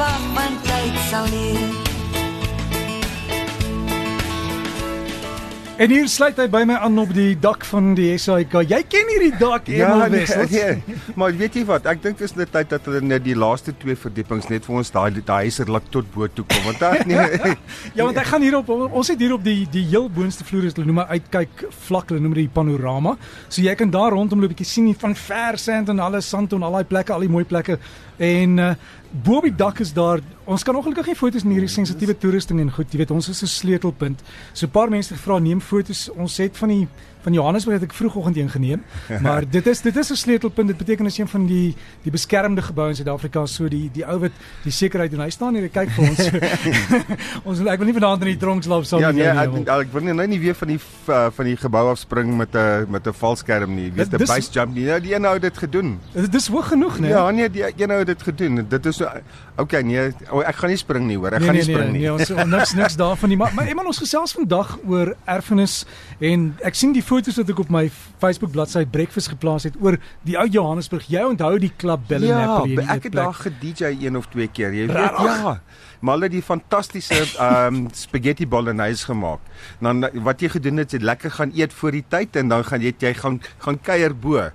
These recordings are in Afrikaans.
alleen. En hier sluit hy by my aan op die dak van die SAIK. Jy ken hierdie dak, Emil nee, Wessels. nee. Maar weet jy wat? Ek dink is net tyd dat hulle net die laaste twee verdiepings net vir ons daai daai huiserlik tot bo toe kom. Want ek nee. Ja, want ek gaan hier op ons het hier op die die heel boonste vloer is hulle noem maar uitkyk vlak, hulle noem dit die panorama. So jy kan daar rondom 'n bietjie sien van ver sand en alles sand en al daai plekke, al die mooi plekke. En uh, bo op die dak is daar ons kan ongelukkig nie foto's in hierdie sensitiewe toerusting en goed, jy weet ons is 'n sleutelpunt. So 'n paar mense gevra neem foto's. Ons het van die van Johannesburg het ek vroegoggend een geneem. Maar dit is dit is 'n sleutelpunt. Dit beteken as een van die die beskermde geboue in Suid-Afrika so die die ou wat die sekerheid en hy staan hier en kyk vir ons. ons ek wil nie vanaand in die tronk slaap saam Ja met nee, jou nie, ek, Emil. ek wil nie nou nie weer van die uh, van die gebou afspring met 'n met 'n valskerm nie. Weet 'n base jump nie. Nou die een ou dit gedoen. Dit is hoog genoeg, né? Ja, nee, die een ou dit gedoen. Dit is so Okay, nee, ek gaan nie spring nie, hoor. Ek nee, gaan nee, nie spring nee, nie. Nee, ons ons niks niks daarvan nie. Maar maar Emma ons gesels vandag oor erfenis en ek sien die foto's wat ek op my Facebook bladsy Breakfast geplaas het oor die ou Johannesburg. Jy onthou die klub Belle Ja, Napoli in die ek het daar ge-DJ een of twee keer, jy weet. Ja. Maar hulle het die fantastiese um, spaghetti bolognese gemaak. Dan wat jy gedoen het, jy lekker gaan eet voor die tyd en dan gaan jy jy gaan gaan kuier bo.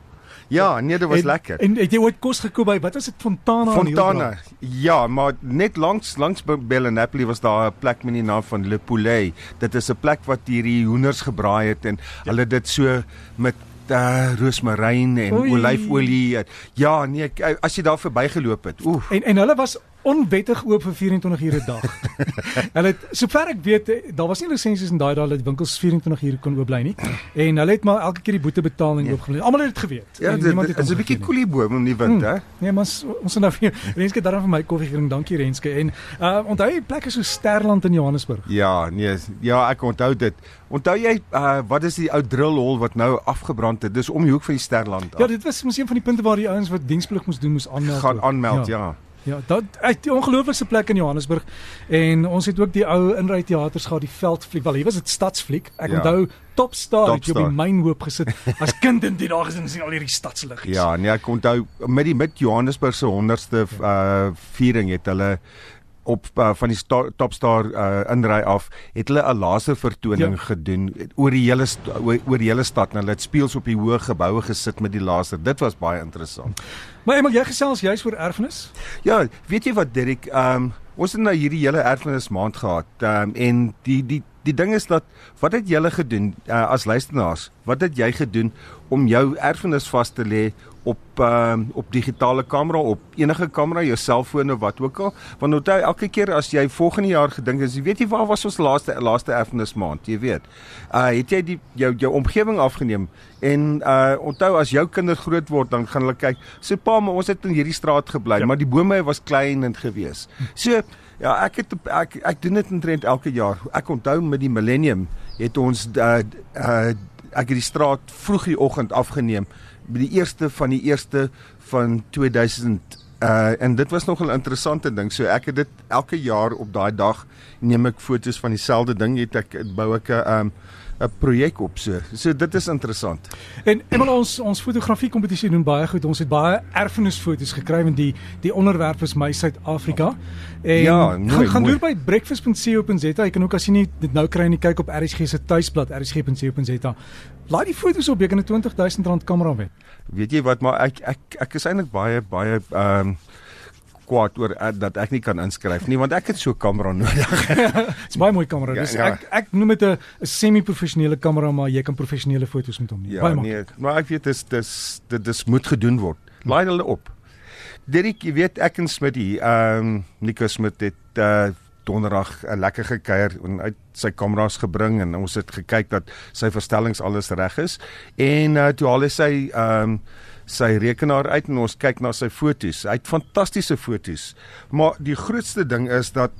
Ja, nee, dit was en, lekker. En het jy ooit kos gekoop by wat was dit Fontana? Fontana. Ja, maar net langs langs Belle Napoli was daar 'n plek met die naam van Le Poulet. Dit is 'n plek wat hierdie hoenders gebraai het en ja. hulle dit so met uh, roosmaryn en olyfolie. Ja, nee, as jy daar verbygeloop het. Oef. En en hulle was onwettig oop vir 24 ure 'n dag. hulle het sover ek weet, daar was nie lisensies in daai dae dat winkels 24 ure kon oop bly nie. En hulle het maar elke keer die boete betaal en Ja. oopgebly. Almal het dit geweet. Ja, dit, niemand dit het is 'n bietjie nie. koelieboom in die wind, Hmm. hè? Nee, maar ons ons nou vir Renske daarom vir my koffie gebring. Dankie Renske. En uh onthou jy plekke so Sterland in Johannesburg? Ja, nee, ja, ek onthou dit. Onthou jy uh, wat is die ou drillhol wat nou afgebrand het? Dis om die hoek van die Sterland af. Ja, dit was mos een van die punte waar die ouens wat diensplig moes doen moes aanmeld. gaan aanmeld, ja. Ja, ja dat uit die ongelooflikste plek in Johannesburg. En ons het ook die ou inry teaters gehad, die Veldfliek. Wel, hier was dit Stadsfliek. Ek Ja. onthou Topstar het jy op die mynhoop gesit as kind in die dae gesien sien al hierdie stadsliggies. Ja, nee, ek onthou met die met Johannesburg se 100ste uh viering het hulle op uh, van die sta, Topstar uh inry af het hulle 'n laservertoning Ja. ja. gedoen oor die hele oor, oor die hele stad en hulle het speels op die hoë geboue gesit met die laser. Dit was baie interessant. Maar Emil, jy gesels juis oor erfenis? Ja, weet jy wat Dirk, ehm um, ons het nou hierdie hele erfenis maand gehad. Ehm um, en die die die ding is dat wat het julle gedoen uh, as luisteraars? Wat het jy gedoen om jou erfenis vas te lê op um, op digitale kamera op enige kamera, jou selfoon of wat ook al? Want onthou elke keer as jy volgende jaar gedink het, jy weet jy waar was ons laaste laaste erfenis maand, jy weet. Uh het jy die jou jou omgewing afgeneem en uh onthou as jou kinders groot word dan gaan hulle kyk, so pa, maar ons het in hierdie straat gebly, ja. maar die bome was klein en gewees. So ja, ek het ek ek doen dit intrent elke jaar. Ek onthou met die millennium het ons uh, uh ek het die straat vroeg die oggend afgeneem by die eerste van die eerste van 2000 Uh en dit was nog 'n interessante ding. So ek het dit elke jaar op daai dag neem ek foto's van dieselfde ding het ek bou ek 'n um 'n projek op so. So dit is interessant. En Emil ons ons fotografie kompetisie doen baie goed. Ons het baie erfenisfoto's gekry want die die onderwerp is my Suid-Afrika. En Ja, mooi, gaan, gaan mooi. deur by breakfast.co.za. Jy kan ook as jy nie dit nou kry nie kyk op RSG se tuisblad rsg.co.za. Laai die foto's op, jy kan 'n R20000 kamera wen. Weet jy wat maar ek ek ek is eintlik baie baie um kwaad oor uh, dat ek nie kan inskryf nie want ek het so 'n kamera nodig. Dit's baie mooi kamera. Ja, Dis ja. ek ek noem dit 'n 'n semi-professionele kamera, maar jy kan professionele foto's met hom neem. Ja, baie maklik. nee, maar ek weet dis dis dit dis moet gedoen word. Laai hulle op. Dirk, jy weet ek en Smitty, ehm um, Nico Smit het uh donderdag 'n lekker gekuier en uit sy kameras gebring en ons het gekyk dat sy verstellings alles reg is. En uh toe haal hy sy ehm um, sy rekenaar uit en ons kyk na sy foto's. Hy het fantastiese foto's. Maar die grootste ding is dat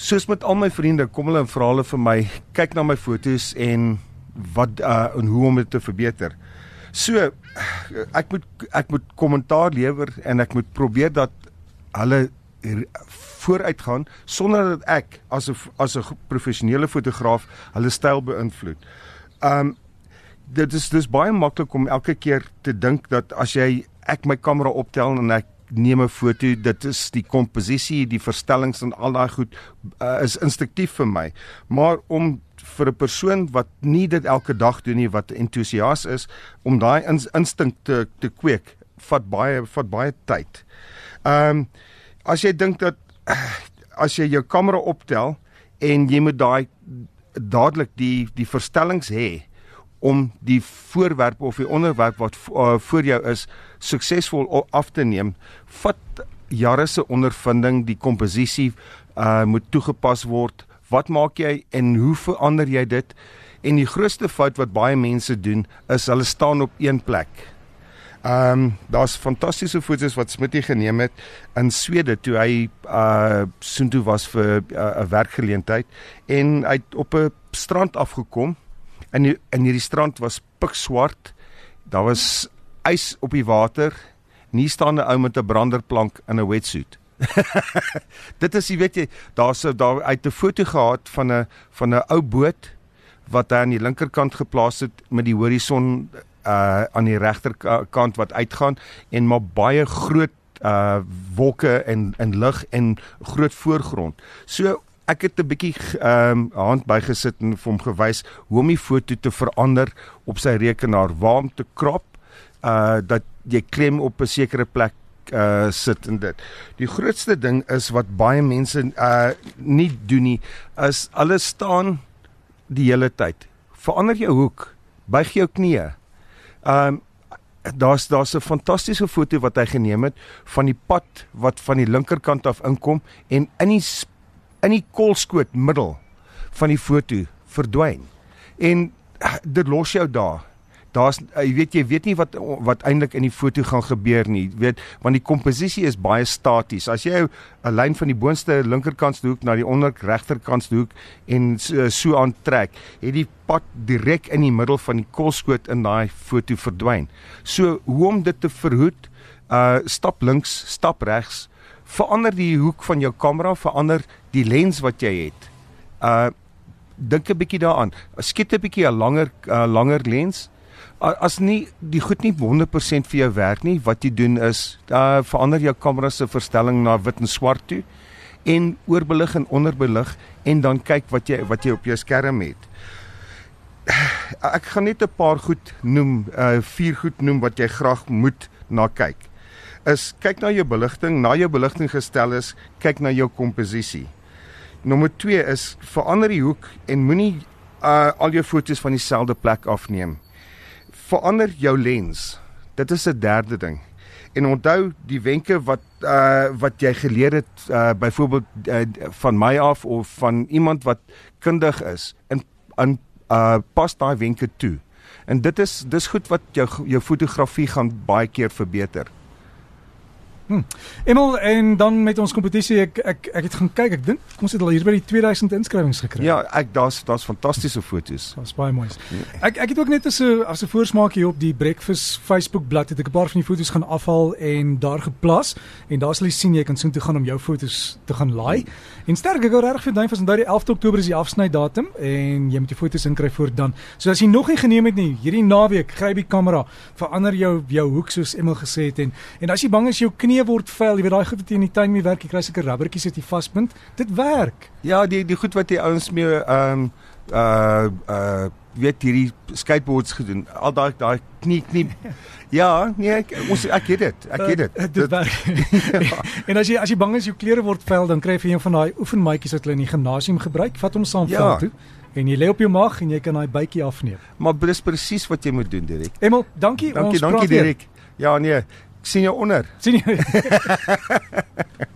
soos met al my vriende kom hulle en vra hulle vir my kyk na my foto's en wat uh en hoe om dit te verbeter. So ek moet ek moet kommentaar lewer en ek moet probeer dat hulle vooruit gaan sonder dat ek as 'n as 'n professionele fotograaf hulle styl beïnvloed. Um dit is dis baie maklik om elke keer te dink dat as jy ek my kamera optel en ek neem 'n foto, dit is die komposisie, die verstellings en al daai goed uh, is instinktief vir my. Maar om vir 'n persoon wat nie dit elke dag doen nie, wat entoesias is, om daai in, instink te te kweek, vat baie vat baie tyd. Ehm um, as jy dink dat as jy jou kamera optel en jy moet daai dadelik die die verstellings hê om die voorwerp of die onderwerp wat uh, voor jou is suksesvol af te neem, vat jare se ondervinding, die komposisie uh moet toegepas word. Wat maak jy en hoe verander jy dit? En die grootste fout wat baie mense doen is hulle staan op een plek. Ehm um, daar's fantastiese foto's wat Smitty geneem het in Swede toe hy uh soontoe was vir 'n uh, werkgeleentheid en hy het op 'n strand afgekom in die, in hierdie strand was pikswart. Daar was ys op die water. Nie staan 'n ou met 'n branderplank in 'n wetsuit. Dit is jy weet jy, daar's daar uit 'n foto gehad van 'n van 'n ou boot wat hy aan die linkerkant geplaas het met die horison uh aan die regterkant wat uitgaan en maar baie groot uh wolke en en lig en groot voorgrond. So ek het 'n bietjie ehm um, hand bygesit en vir hom gewys hoe om die foto te verander op sy rekenaar, waar om te krop uh dat jy klem op 'n sekere plek uh sit en dit. Die grootste ding is wat baie mense uh nie doen nie is alles staan die hele tyd. Verander jou hoek, buig jou knieë. Um daar's daar's 'n fantastiese foto wat hy geneem het van die pad wat van die linkerkant af inkom en in die in die kolskoot middel van die foto verdwyn. En ah, dit los jou daar. Daar's eh, jy weet jy weet nie wat wat eintlik in die foto gaan gebeur nie. Weet want die komposisie is baie staties. As jy 'n lyn van die boonste linkerkant hoek na die onder regterkant hoek en so, so aantrek, het die pad direk in die middel van die kolskoot in daai foto verdwyn. So hoe om dit te verhoed? Uh stap links, stap regs, verander die hoek van jou kamera, verander die lens wat jy het. Uh dink 'n bietjie daaraan. Skiet 'n bietjie 'n langer uh, langer lens. Uh, as nie die goed nie 100% vir jou werk nie, wat jy doen is uh verander jou kamera se verstelling na wit en swart toe en oorbelig en onderbelig en dan kyk wat jy wat jy op jou skerm het. Ek gaan net 'n paar goed noem, uh vier goed noem wat jy graag moet na kyk is kyk na jou beligting, na jou beligting gestel is, kyk na jou komposisie. Nommer 2 is verander die hoek en moenie uh, al jou foto's van dieselfde plek afneem. Verander jou lens. Dit is 'n derde ding. En onthou die wenke wat uh wat jy geleer het uh byvoorbeeld uh, van my af of van iemand wat kundig is in in uh pas daai wenke toe. En dit is dis goed wat jou jou fotografie gaan baie keer verbeter. Hm. Emel en dan met ons kompetisie ek ek ek het gaan kyk ek dink ons het al hier by die 2000 inskrywings gekry. Ja, ek daar's daar's fantastiese foto's. Daar's baie mooi. Ek ek het ook net as 'n as 'n voorsmaak hier op die Breakfast Facebook bladsy het ek 'n paar van die foto's gaan afhaal en daar geplas en daar sal jy sien jy kan soheen toe gaan om jou foto's te gaan laai. En sterk ek gou regtig vir duim van daai 11 Oktober is die afsnydatum en jy moet jou foto's inkry voor dan. So as jy nog nie geneem het nie, hierdie naweek gryp die kamera, verander jou jou hoek soos Emel gesê het en en as jy bang is jou knie knie word vuil, jy weet daai goed wat jy in die tuin mee werk, jy kry seker rubbertjies wat jy vasbind. Dit werk. Ja, die die goed wat die ouens mee ehm um, uh uh weet hierdie skateboards gedoen. Al daai daai knie knie. Ja, nee, ek ons ek het dit. Ek het dit. Uh, dit werk. ja. en as jy as jy bang is jou klere word vuil, dan kry jy een van daai oefenmaatjies wat hulle in die gimnasium gebruik. Vat hom saam ja. toe. En jy lê op jou mag en jy kan daai bytjie afneem. Maar dis presies wat jy moet doen, Dirk. Emel, dankie. Dankie, dankie Dirk. Ja, nee, sien jou onder. Sien jy?